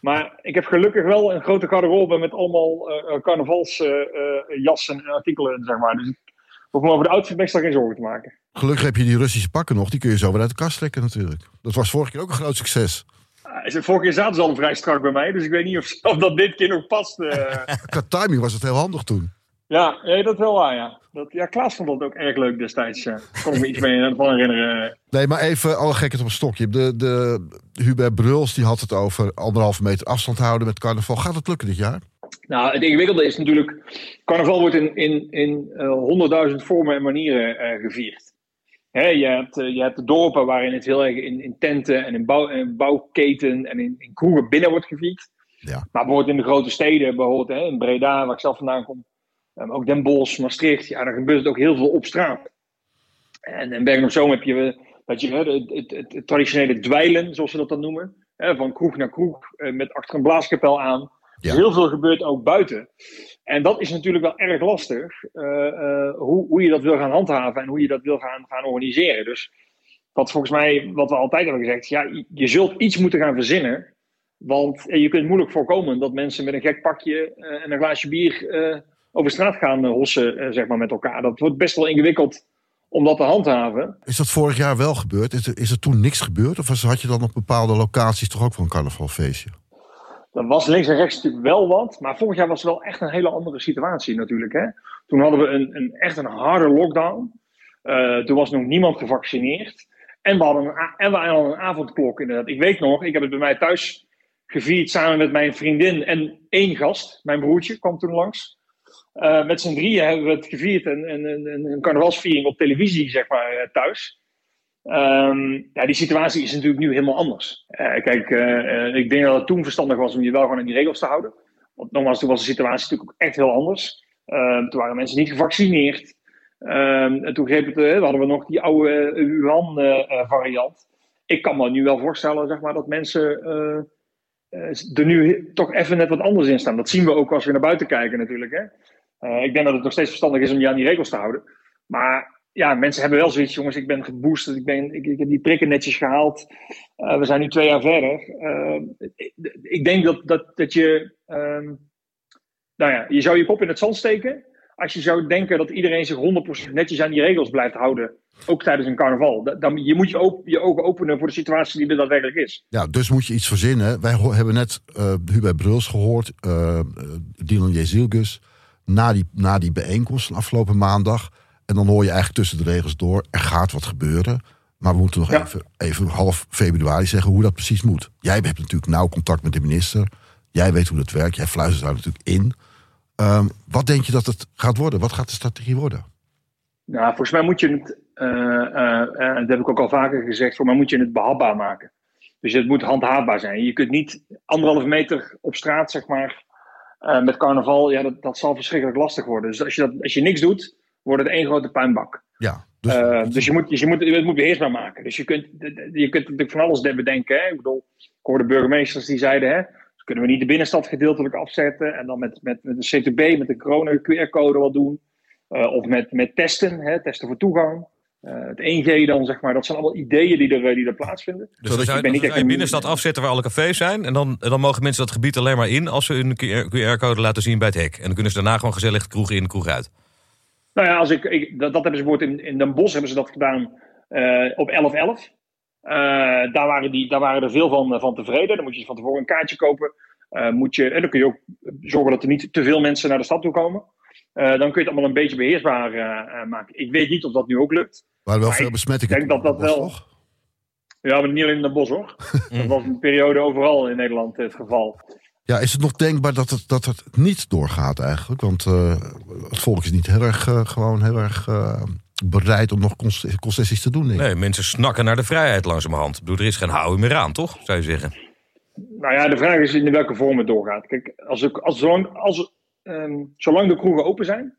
[SPEAKER 5] Maar ik heb gelukkig wel een grote garderobe met allemaal eh carnavalsjassen en artikelen, zeg maar. Dus ik hoef me over de outfit meestal geen zorgen te maken.
[SPEAKER 2] gelukkig heb je die Russische pakken nog. Die kun je zo weer uit de kast trekken natuurlijk. Dat was vorige keer ook een groot succes.
[SPEAKER 5] Uh, het- vorige keer zaten ze al vrij strak bij mij, dus ik weet niet of, *laughs* of dat dit keer nog past. eh. *laughs*
[SPEAKER 2] Qua timing was het heel handig toen.
[SPEAKER 5] ja, dat wel waar, ja. Dat, ja, Klaas vond dat ook erg leuk destijds. ja. kon ik me iets mee van herinneren.
[SPEAKER 2] Nee, maar even alle gekheid op een stokje. De, de Hubert Bruls die had het over anderhalve meter afstand houden met carnaval. Gaat het lukken dit jaar?
[SPEAKER 5] Nou, het ingewikkelde is natuurlijk. Carnaval wordt in, in, in eh, honderdduizend vormen en manieren eh, gevierd. Hè, je, hebt, je hebt de dorpen waarin het heel erg in, in tenten en in, bouw, in bouwketen en in, in kroegen binnen wordt gevierd.
[SPEAKER 2] Ja.
[SPEAKER 5] Maar bijvoorbeeld in de grote steden, bijvoorbeeld hè, in Breda, waar ik zelf vandaan kom, eh, maar ook Den Bosch, Maastricht, ja, daar gebeurt het ook heel veel op straat. En in Bergen op Zoom heb je dat je het, het, het, het traditionele dweilen, zoals ze dat dan noemen, hè, van kroeg naar kroeg, eh, met achter een blaaskapel aan.
[SPEAKER 2] Ja.
[SPEAKER 5] Dus heel veel gebeurt ook buiten. En dat is natuurlijk wel erg lastig, eh, eh, hoe, hoe je dat wil gaan handhaven en hoe je dat wil gaan, gaan organiseren. Dus wat volgens mij, wat we altijd hebben gezegd, ja, je- zult iets moeten gaan verzinnen. Want je kunt moeilijk voorkomen dat mensen met een gek pakje en een glaasje bier over straat gaan eh, hossen, eh, zeg maar, met elkaar. Dat wordt best wel ingewikkeld om dat te handhaven.
[SPEAKER 2] Is dat vorig jaar wel gebeurd? Is er, is er toen niks gebeurd? Of was, had je dan op bepaalde locaties toch ook wel een carnavalfeestje?
[SPEAKER 5] Dat was links en rechts natuurlijk wel wat. Maar vorig jaar was het wel echt een hele andere situatie natuurlijk. Hè? Toen hadden we een, een, echt een harde lockdown. Eh, toen was nog niemand gevaccineerd. En we, hadden een, en we hadden een avondklok inderdaad. Ik weet nog, ik heb het bij mij thuis gevierd samen met mijn vriendin en één gast. Mijn broertje kwam toen langs. Eh, met z'n drieën hebben we het gevierd. En, en, en, en een carnavalsviering op televisie, zeg maar, eh, thuis. Ehm, ja, die situatie is natuurlijk nu helemaal anders. Eh, kijk, ik denk dat het toen verstandig was om je wel gewoon aan die regels te houden. Want nogmaals, toen was de situatie natuurlijk ook echt heel anders. Ehm, toen waren mensen niet gevaccineerd. Ehm, en toen het, hadden we nog die oude Wuhan-variant. ik kan me nu wel voorstellen zeg maar, dat mensen er nu toch even net wat anders in staan. Dat zien we ook als we naar buiten kijken natuurlijk. Hè? Eh, ik denk dat het nog steeds verstandig is om je aan die regels te houden. Maar ja, mensen hebben wel zoiets, jongens, ik ben geboosterd, ik, ben, ik, ik heb die prikken netjes gehaald. Eh, we zijn nu twee jaar verder. Eh, ik, denk dat, dat, dat je, ehm, nou ja, je zou je kop in het zand steken als je zou denken dat iedereen zich 100% netjes aan die regels blijft houden. Ook tijdens een carnaval. Da- Dan, je moet je, je ogen openen voor de situatie die er daadwerkelijk is.
[SPEAKER 2] Ja, dus moet je iets verzinnen. Wij hebben net eh Hubert Bruls gehoord, eh eh, Dylan Jezilgus, na die, na die bijeenkomst van afgelopen maandag. En dan hoor je eigenlijk tussen de regels door, er gaat wat gebeuren. Maar we moeten nog
[SPEAKER 5] Ja.
[SPEAKER 2] even, even half februari zeggen hoe dat precies moet. Jij hebt natuurlijk nauw contact met de minister. Jij weet hoe dat werkt. Jij fluistert daar natuurlijk in. Ehm, wat denk je dat het gaat worden? Wat gaat de strategie worden?
[SPEAKER 5] Nou, volgens mij moet je het, eh, dat heb ik ook al vaker gezegd, voor mij moet je het behapbaar maken. Dus het moet handhaafbaar zijn. Je kunt niet anderhalve meter op straat, zeg maar, eh, met carnaval, ja, dat, dat zal verschrikkelijk lastig worden. Dus als je, dat, als je niks doet, wordt het één grote puinbak.
[SPEAKER 2] Ja, dus,
[SPEAKER 5] Eh, dus je moet, dus je moet, het moet beheersbaar maken. Dus je kunt, je kunt natuurlijk van alles bedenken. Hè? Ik bedoel, ik hoorde burgemeesters die zeiden, hè, dus kunnen we niet de binnenstad gedeeltelijk afzetten en dan met, met, met een CTB, met de corona QR-code wat doen. Eh, of met, met testen, hè, testen voor toegang. Het 1G dan, zeg maar. Dat zijn allemaal ideeën die er, die er plaatsvinden.
[SPEAKER 1] Dus zou,
[SPEAKER 5] ben niet echt
[SPEAKER 1] zou je
[SPEAKER 5] een-
[SPEAKER 1] binnenstad afzetten waar alle cafés zijn. En dan, dan mogen mensen dat gebied alleen maar in als ze hun QR-code laten zien bij het hek. En dan kunnen ze daarna gewoon gezellig kroeg in, kroeg uit.
[SPEAKER 5] Nou ja, als ik, ik, dat, dat hebben ze bijvoorbeeld in, in Den Bosch hebben ze dat gedaan eh, op 11-11. Eh, daar, waren die, daar waren er veel van, van tevreden. Dan moet je van tevoren een kaartje kopen. Eh, moet je, en dan kun je ook zorgen dat er niet te veel mensen naar de stad toe komen. Eh, dan kun je het allemaal een beetje beheersbaar eh, eh, maken. Ik weet niet of dat nu ook lukt.
[SPEAKER 2] Waar wel
[SPEAKER 5] Maar
[SPEAKER 2] veel
[SPEAKER 5] ik
[SPEAKER 2] besmettingen.
[SPEAKER 5] denk dat dat wel-
[SPEAKER 2] toch?
[SPEAKER 5] Ja, maar niet alleen in Den Bosch hoor. *laughs* dat was een periode overal in Nederland het geval.
[SPEAKER 2] Ja, is het nog denkbaar dat het, dat het niet doorgaat eigenlijk? Want eh, het volk is niet heel erg, eh, gewoon heel erg eh, bereid om nog conce- concessies te doen. denk ik.
[SPEAKER 1] Nee, mensen snakken naar de vrijheid langzamerhand. Ik bedoel, er is geen houden meer aan, toch? Zou je zeggen.
[SPEAKER 5] Nou ja, de vraag is in welke vorm het doorgaat. Kijk, als, ik, als, zolang, als, ehm, zolang de kroegen open zijn,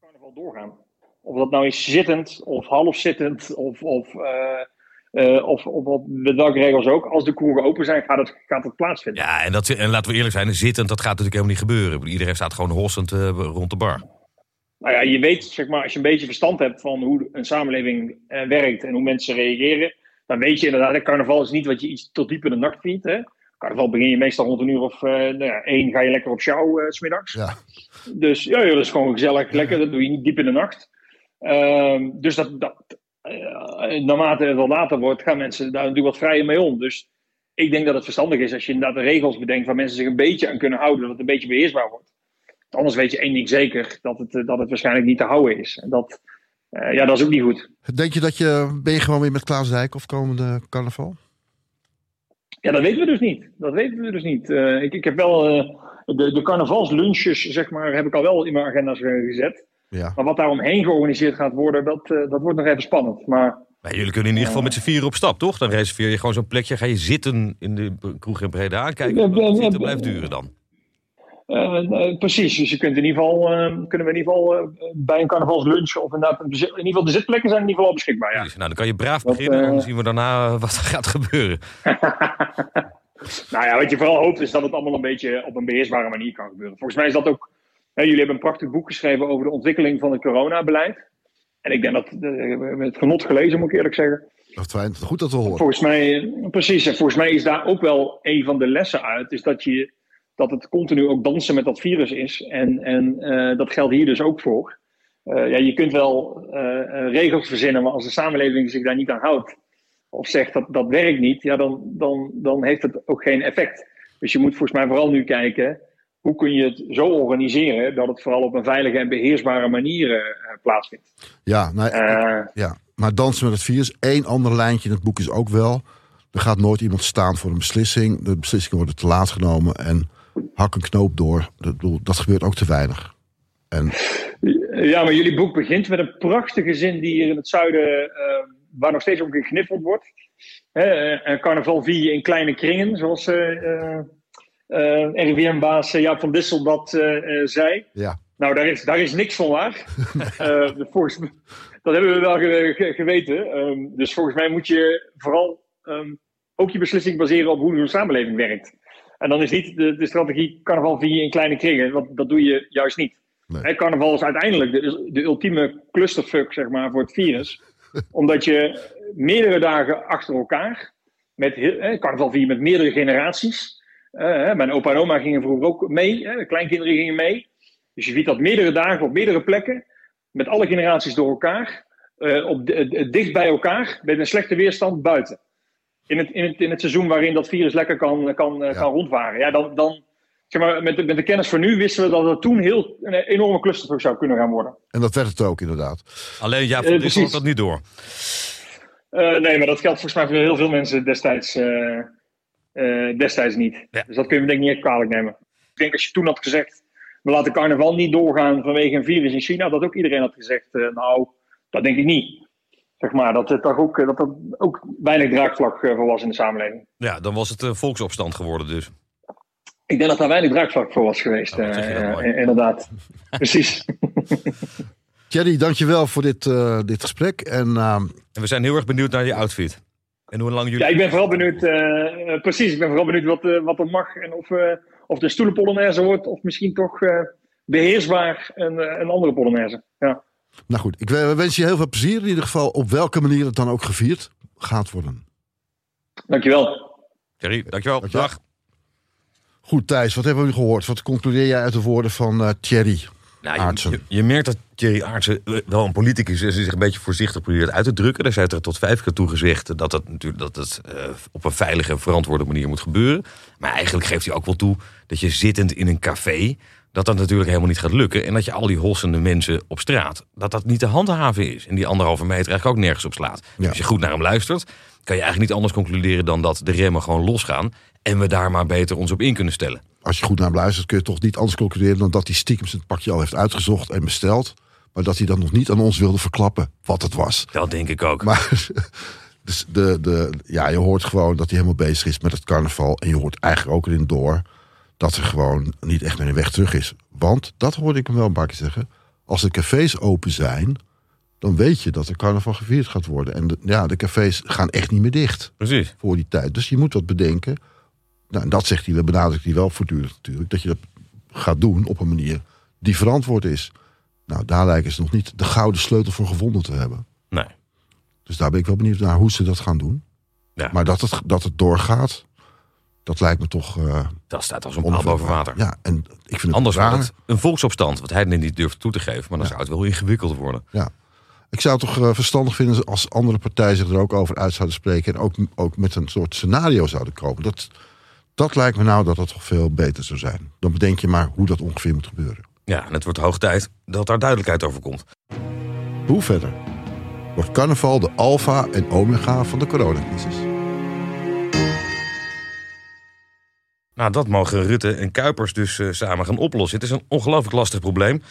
[SPEAKER 5] kan het wel doorgaan. Of dat nou is zittend of half zittend of, of, eh, of, of, of met welke regels ook. Als de kroegen open zijn, gaat het, gaat het plaatsvinden.
[SPEAKER 1] Ja, en, dat, en laten we eerlijk zijn, zittend, dat gaat natuurlijk helemaal niet gebeuren. Iedereen staat gewoon hossend eh, rond de bar.
[SPEAKER 5] Nou ja, je weet, zeg maar, als je een beetje verstand hebt van hoe een samenleving werkt en hoe mensen reageren, dan weet je inderdaad, carnaval is niet wat je iets tot diep in de nacht viert. Carnaval begin je meestal rond een uur of eh, nou ja, één, ga je lekker op sjouw eh, 's smiddags.
[SPEAKER 2] Ja.
[SPEAKER 5] Dus ja, ja, dat is gewoon gezellig, lekker. Dat doe je niet diep in de nacht. Ehm, dus dat, dat, eh, naarmate het wat later wordt, gaan mensen daar natuurlijk wat vrijer mee om. Dus ik denk dat het verstandig is als je inderdaad de regels bedenkt waar mensen zich een beetje aan kunnen houden, dat het een beetje beheersbaar wordt. Anders weet je één ding zeker, dat het, eh, dat het waarschijnlijk niet te houden is. En dat, eh, ja, dat is ook niet goed.
[SPEAKER 2] Denk je dat je, ben je gewoon weer met Klaas Dijkhoff komende carnaval?
[SPEAKER 5] Ja, dat weten we dus niet. Dat weten we dus niet. Eh, ik, ik heb wel eh, de, de carnavalslunches, zeg maar, heb ik al wel in mijn agenda's eh, gezet.
[SPEAKER 2] Ja.
[SPEAKER 5] Maar wat daar omheen georganiseerd gaat worden, dat, dat wordt nog even spannend. Maar
[SPEAKER 1] Maar jullie kunnen in ieder geval met z'n vieren op stap, toch? Dan reserveer je gewoon zo'n plekje. Ga je zitten in de kroeg in Breda aankijken.
[SPEAKER 5] Ja.
[SPEAKER 1] blijft duren dan.
[SPEAKER 5] Eh, precies, dus je kunt in ieder geval, eh, kunnen we in ieder geval eh, bij een carnavalslunch of inderdaad, in ieder geval de zitplekken zijn in ieder geval al beschikbaar. Ja.
[SPEAKER 1] Precies. Nou, dan kan je braaf
[SPEAKER 5] Dat,
[SPEAKER 1] beginnen. en dan zien we daarna *laughs* wat er gaat gebeuren. *laughs*
[SPEAKER 5] Nou ja, wat je vooral hoopt is dat het allemaal een beetje op een beheersbare manier kan gebeuren. Volgens mij is dat ook. Hè, jullie hebben een prachtig boek geschreven over de ontwikkeling van het coronabeleid. En ik denk dat we hebben het genot gelezen, moet ik eerlijk zeggen.
[SPEAKER 2] Dat fijn. Goed dat we horen.
[SPEAKER 5] Volgens mij, precies. En volgens mij is daar ook wel een van de lessen uit. Is dat, je, dat het continu ook dansen met dat virus is. En, en eh, dat geldt hier dus ook voor. Eh, ja, je kunt wel eh, regels verzinnen, maar als de samenleving zich daar niet aan houdt. Of zegt dat dat werkt niet, ja, dan, dan, dan heeft het ook geen effect. Dus je moet volgens mij vooral nu kijken. Hoe kun je het zo organiseren dat het vooral op een veilige en beheersbare manier plaatsvindt?
[SPEAKER 2] Ja, nou, ja, maar dansen met het virus. Eén ander lijntje in het boek is ook wel. Er gaat nooit iemand staan voor een beslissing. De beslissingen worden te laat genomen. En hak een knoop door. Dat, dat gebeurt ook te weinig. En
[SPEAKER 5] Ja, maar jullie boek begint met een prachtige zin die hier in het zuiden, eh, waar nog steeds ook gekniffeld wordt. Hè, eh, carnaval vier je in kleine kringen, zoals eh eh, eh, RIVM-baas Jaap van Dissel dat zei.
[SPEAKER 2] ja,
[SPEAKER 5] Nou, daar is, daar is niks van waar. *laughs* Volgens, dat hebben we wel ge- ge- geweten. Ehm, dus volgens mij moet je vooral ehm, ook je beslissing baseren op hoe de samenleving werkt. En dan is niet de, de strategie carnaval vier in kleine kringen, want dat doe je juist niet.
[SPEAKER 2] Nee.
[SPEAKER 5] Carnaval is uiteindelijk de, de ultieme clusterfuck zeg maar, voor het virus. *laughs* Omdat je meerdere dagen achter elkaar, met hè, carnaval vier met meerdere generaties. Eh, mijn opa en oma gingen vroeger ook mee, hè, de kleinkinderen gingen mee. Dus je viert dat meerdere dagen op meerdere plekken, met alle generaties door elkaar, eh, op dicht bij elkaar, met een slechte weerstand buiten. In het, in het, in het seizoen waarin dat virus lekker kan, kan, eh,
[SPEAKER 2] Ja.
[SPEAKER 5] kan rondvaren. Ja, dan, dan, zeg maar, met, de, met de kennis van nu wisten we dat het toen heel een enorme clusterfuck zou kunnen gaan worden.
[SPEAKER 2] en dat werd het ook inderdaad.
[SPEAKER 1] Alleen ja,
[SPEAKER 5] precies.
[SPEAKER 1] had dat niet door.
[SPEAKER 5] Eh, nee, maar dat geldt volgens mij voor heel veel mensen destijds, eh, eh, destijds niet.
[SPEAKER 1] Ja.
[SPEAKER 5] Dus dat kun je me denk ik niet echt kwalijk nemen. Ik denk als je toen had gezegd, we laten carnaval niet doorgaan vanwege een virus in China, dat ook iedereen had gezegd, nou, dat denk ik niet. Zeg maar, dat het toch ook, dat er ook weinig draagvlak eh, voor was in de samenleving.
[SPEAKER 1] Ja, dan was het een volksopstand geworden dus.
[SPEAKER 5] Ik denk dat daar weinig draagvlak voor was geweest,
[SPEAKER 1] Oh, dat
[SPEAKER 5] eh, eh, inderdaad. *laughs* Precies.
[SPEAKER 2] Thierry, dankjewel voor dit, eh, dit gesprek. En eh,
[SPEAKER 1] En we zijn heel erg benieuwd naar je outfit. En hoe lang jullie...
[SPEAKER 5] Ja, ik ben vooral benieuwd, eh, eh, precies, ik ben vooral benieuwd wat, eh, wat er mag en of, eh of een stoelenpolonaise wordt of misschien toch eh, beheersbaar een, eh, een andere polonaise. Ja.
[SPEAKER 2] Nou goed, ik wens je heel veel plezier in ieder geval op welke manier het dan ook gevierd gaat worden.
[SPEAKER 5] Dankjewel.
[SPEAKER 1] Thierry, dankjewel.
[SPEAKER 2] Dankjewel.
[SPEAKER 1] Dag.
[SPEAKER 2] Goed Thijs, wat hebben we nu gehoord? Wat concludeer jij uit de woorden van eh, Thierry?
[SPEAKER 1] Nou,
[SPEAKER 2] Aartsen.
[SPEAKER 1] je, je, je merkt dat Thierry Aartsen eh, wel een politicus is en zich een beetje voorzichtig probeert uit te drukken. Daar zijn er tot vijf keer toe gezegd dat het, natuurlijk, dat het eh, op een veilige en verantwoorde manier moet gebeuren. Maar eigenlijk geeft hij ook wel toe dat je zittend in een café, dat dat natuurlijk helemaal niet gaat lukken. En dat je al die hossende mensen op straat, dat dat niet te handhaven is. En die anderhalve meter eigenlijk ook nergens op slaat.
[SPEAKER 2] Ja.
[SPEAKER 1] Als je goed naar hem luistert, kan je eigenlijk niet anders concluderen dan dat de remmen gewoon losgaan. En we daar maar beter ons op in kunnen stellen.
[SPEAKER 2] Als je goed naar hem luistert kun je toch niet anders concluderen... dan dat hij stiekem zijn pakje al heeft uitgezocht en besteld. Maar dat hij dan nog niet aan ons wilde verklappen wat het was.
[SPEAKER 1] Dat denk ik ook.
[SPEAKER 2] Maar *laughs* dus de, de, ja, je hoort gewoon dat hij helemaal bezig is met het carnaval. En je hoort eigenlijk ook erin door dat er gewoon niet echt meer een weg terug is. Want, dat hoorde ik hem wel een paar keer zeggen... als de cafés open zijn, dan weet je dat er carnaval gevierd gaat worden. En de, ja, de cafés gaan echt niet meer dicht
[SPEAKER 1] Precies.
[SPEAKER 2] voor die tijd. Dus je moet wat bedenken. Nou, en dat zegt hij, dat benadrukt hij wel voortdurend natuurlijk. Dat je dat gaat doen op een manier die verantwoord is. Nou, daar lijken ze nog niet de gouden sleutel voor gevonden te hebben.
[SPEAKER 1] Nee.
[SPEAKER 2] Dus daar ben ik wel benieuwd naar hoe ze dat gaan doen.
[SPEAKER 1] Ja.
[SPEAKER 2] Maar dat het, dat het doorgaat, dat lijkt me toch uh,
[SPEAKER 1] Dat staat als een paal boven water.
[SPEAKER 2] Ja, en ik vind het
[SPEAKER 1] Anders een volksopstand, wat hij niet durft toe te geven. Maar dan zou het wel ingewikkeld worden.
[SPEAKER 2] Ja. Ik zou het toch eh, verstandig vinden als andere partijen zich er ook over uit zouden spreken. En ook, ook met een soort scenario zouden komen. Dat, dat lijkt me nou dat dat toch veel beter zou zijn. Dan bedenk je maar hoe dat ongeveer moet gebeuren.
[SPEAKER 1] Ja, en het wordt hoog tijd dat daar duidelijkheid over komt.
[SPEAKER 2] Hoe verder? Wordt carnaval de alfa en omega van de coronacrisis?
[SPEAKER 1] Nou, dat mogen Rutte en Kuipers dus eh, samen gaan oplossen. Het is een ongelooflijk lastig probleem.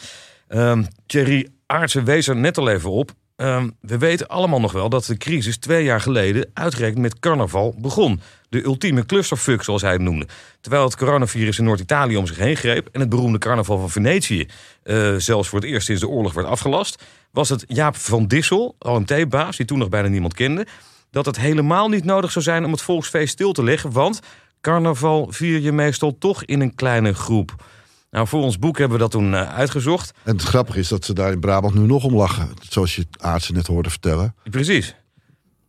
[SPEAKER 1] Ehm Thierry Aartsen wees er net al even op. Ehm, we weten allemaal nog wel dat de crisis twee jaar geleden uitgerekend met carnaval begon. De ultieme clusterfuck, zoals hij het noemde. Terwijl het coronavirus in Noord-Italië om zich heen greep... en het beroemde carnaval van Venetië eh, zelfs voor het eerst sinds de oorlog werd afgelast... was het Jaap van Dissel, OMT-baas, die toen nog bijna niemand kende... dat het helemaal niet nodig zou zijn om het volksfeest stil te leggen... want carnaval vier je meestal toch in een kleine groep... Nou, voor ons boek hebben we dat toen uh, uitgezocht.
[SPEAKER 2] En het grappige is dat ze daar in Brabant nu nog om lachen. Zoals je Aartsen net hoorde vertellen.
[SPEAKER 1] Precies.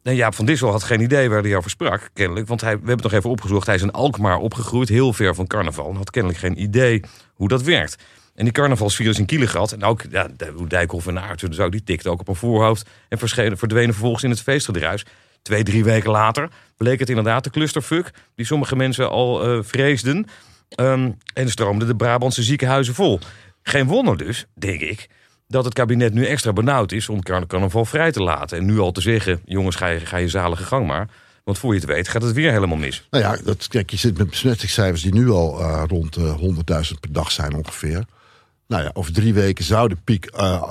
[SPEAKER 1] En Jaap van Dissel had geen idee waar hij over sprak, kennelijk. Want hij, we hebben het nog even opgezocht. Hij is in Alkmaar opgegroeid, heel ver van carnaval. En had kennelijk geen idee hoe dat werkt. En die carnavalsvirus in Kielegat. En ook ja, Dijkhoff en Aartsen, ook, die tikte ook op een voorhoofd. En verdwenen vervolgens in het feestgedruis. Twee, drie weken later bleek het inderdaad de clusterfuck... die sommige mensen al uh, vreesden... Um, en stroomden de Brabantse ziekenhuizen vol. Geen wonder dus, denk ik, dat het kabinet nu extra benauwd is om carnaval vrij te laten. En nu al te zeggen, jongens, ga je, ga je zalige gang maar. Want voor je het weet gaat het weer helemaal mis.
[SPEAKER 2] Nou ja, dat, kijk, je zit met besmettingscijfers die nu al uh, rond uh, 100.000 per dag zijn ongeveer. Nou ja, over drie weken zou de piek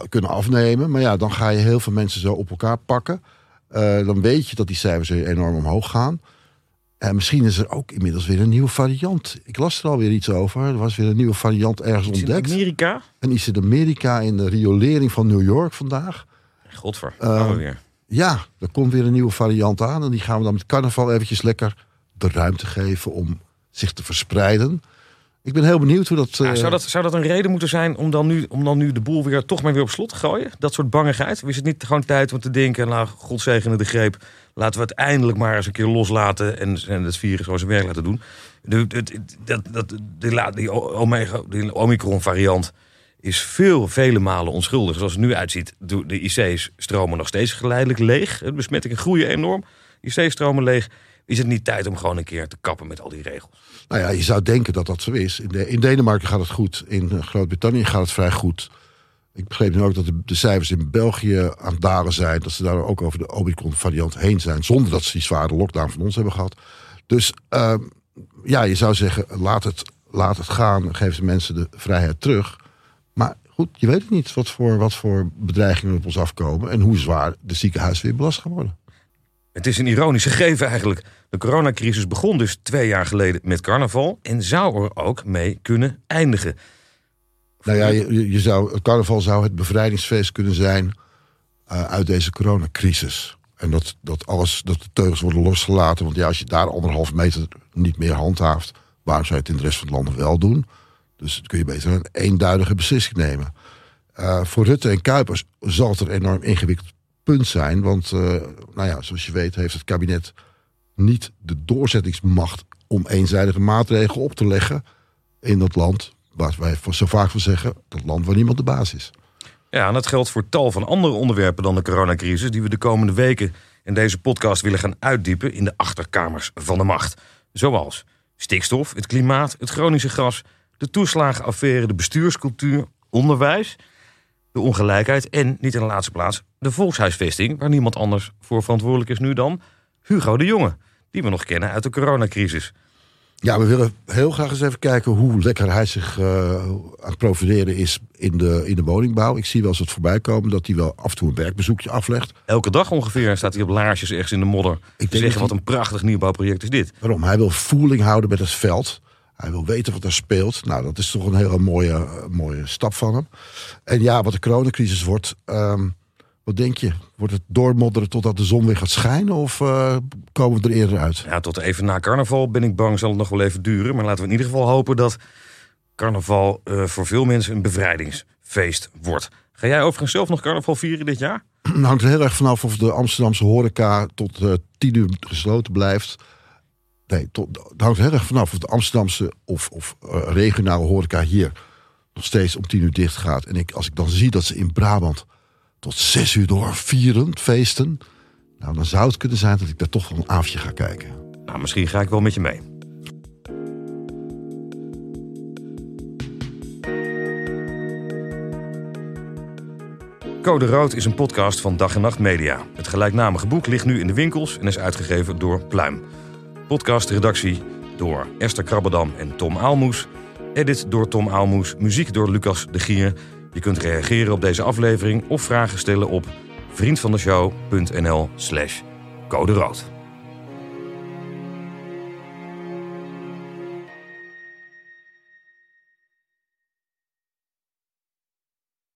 [SPEAKER 2] kunnen afnemen. Maar ja, dan ga je heel veel mensen zo op elkaar pakken. Uh, dan weet je dat die cijfers enorm omhoog gaan. En misschien is er ook inmiddels weer een nieuwe variant. Ik las er alweer iets over. Er was weer een nieuwe variant ergens
[SPEAKER 1] Iets
[SPEAKER 2] ontdekt.
[SPEAKER 1] In Amerika?
[SPEAKER 2] En iets in Amerika in de riolering van New York vandaag.
[SPEAKER 1] Godver,
[SPEAKER 2] Uh,
[SPEAKER 1] we weer.
[SPEAKER 2] Ja, er komt weer een nieuwe variant aan. En die gaan we dan met carnaval eventjes lekker de ruimte geven om zich te verspreiden. Ik ben heel benieuwd hoe dat...
[SPEAKER 1] Ja,
[SPEAKER 2] uh,
[SPEAKER 1] zou, dat zou dat een reden moeten zijn om dan, nu, om dan nu de boel weer toch maar weer op slot te gooien? Dat soort bangigheid? Of is het niet gewoon tijd om te denken, nou, God zegene de greep... laten we het eindelijk maar eens een keer loslaten en, en het virus gewoon zijn werk laten doen? De, de, dat, dat, de, die, omega, die Omicron-variant is veel, vele malen onschuldig. Zoals het nu uitziet, de IC's stromen nog steeds geleidelijk leeg. Besmettingen groeien enorm. IC's stromen leeg. Is het niet tijd om gewoon een keer te kappen met al die regels?
[SPEAKER 2] Nou ja, je zou denken dat dat zo is. In, de, in Denemarken gaat het goed. In uh, Groot-Brittannië gaat het vrij goed. Ik begreep nu ook dat de, cijfers in België aan het dalen zijn. Dat ze daar ook over de Omicron-variant heen zijn. Zonder dat ze die zware lockdown van ons hebben gehad. Dus uh, ja, je zou zeggen, laat het, laat het gaan. Geef de mensen de vrijheid terug. Maar goed, je weet niet wat voor, wat voor bedreigingen op ons afkomen. En hoe zwaar de ziekenhuizen weer belast gaan worden.
[SPEAKER 1] Het is een ironische gegeven eigenlijk. De coronacrisis begon dus twee jaar geleden met carnaval en zou er ook mee kunnen eindigen.
[SPEAKER 2] Nou ja, je, zou, het carnaval zou het bevrijdingsfeest kunnen zijn uh, uit deze coronacrisis. En dat, dat alles, dat de teugels worden losgelaten. Want ja, als je daar anderhalf meter niet meer handhaaft, waarom zou je het in de rest van het land wel doen? Dus kun je beter een eenduidige beslissing nemen. Uh, voor Rutte en Kuipers zal het een enorm ingewikkeld punt zijn. Want, uh, nou ja, zoals je weet, heeft het kabinet niet de doorzettingsmacht om eenzijdige maatregelen op te leggen in dat land. Waar wij zo vaak van zeggen, dat land waar niemand de baas is.
[SPEAKER 1] Ja, en dat geldt voor tal van andere onderwerpen dan de coronacrisis, die we de komende weken in deze podcast willen gaan uitdiepen in de achterkamers van de macht. Zoals stikstof, het klimaat, het chronische gras, de toeslagenaffaire, de bestuurscultuur, onderwijs, de ongelijkheid en, niet in de laatste plaats, de volkshuisvesting, waar niemand anders voor verantwoordelijk is nu dan Hugo de Jonge, die we nog kennen uit de coronacrisis.
[SPEAKER 2] Ja, we willen heel graag eens even kijken hoe lekker hij zich uh, aan het profileren is in de, in de woningbouw. Ik zie wel eens het voorbij komen dat hij wel af en toe een werkbezoekje aflegt.
[SPEAKER 1] Elke dag ongeveer staat hij op laarsjes ergens in de modder. Ik te zeggen, wat een prachtig nieuwbouwproject is dit.
[SPEAKER 2] Waarom? Hij wil voeling houden met het veld. Hij wil weten wat er speelt. Nou, dat is toch een hele mooie, mooie stap van hem. En ja, wat de coronacrisis wordt... Um, wat denk je? Wordt het doormodderen totdat de zon weer gaat schijnen? Of uh, komen we er eerder uit?
[SPEAKER 1] Ja, tot even na carnaval ben ik bang zal het nog wel even duren. Maar laten we in ieder geval hopen dat carnaval uh, voor veel mensen een bevrijdingsfeest wordt. Ga jij overigens zelf nog carnaval vieren dit jaar? *clears throat*
[SPEAKER 2] Het hangt er heel erg vanaf of de Amsterdamse horeca tot uh, tien uur gesloten blijft. Nee, het hangt heel erg vanaf of de Amsterdamse of, of regionale horeca hier nog steeds om tien uur dicht gaat. En ik, als ik dan zie dat ze in Brabant tot zes uur door vieren, feesten. Nou, dan zou het kunnen zijn dat ik daar toch wel een avondje ga kijken.
[SPEAKER 1] Nou, misschien ga ik wel met je mee. Code Rood is een podcast van Dag en Nacht Media. Het gelijknamige boek ligt nu in de winkels en is uitgegeven door Pluim. Podcastredactie door Esther Krabbedam en Tom Aalmoes. Edit door Tom Aalmoes. Muziek door Lucas de Gier. Je kunt reageren op deze aflevering of vragen stellen op vriendvandeshow.nl slash code rood.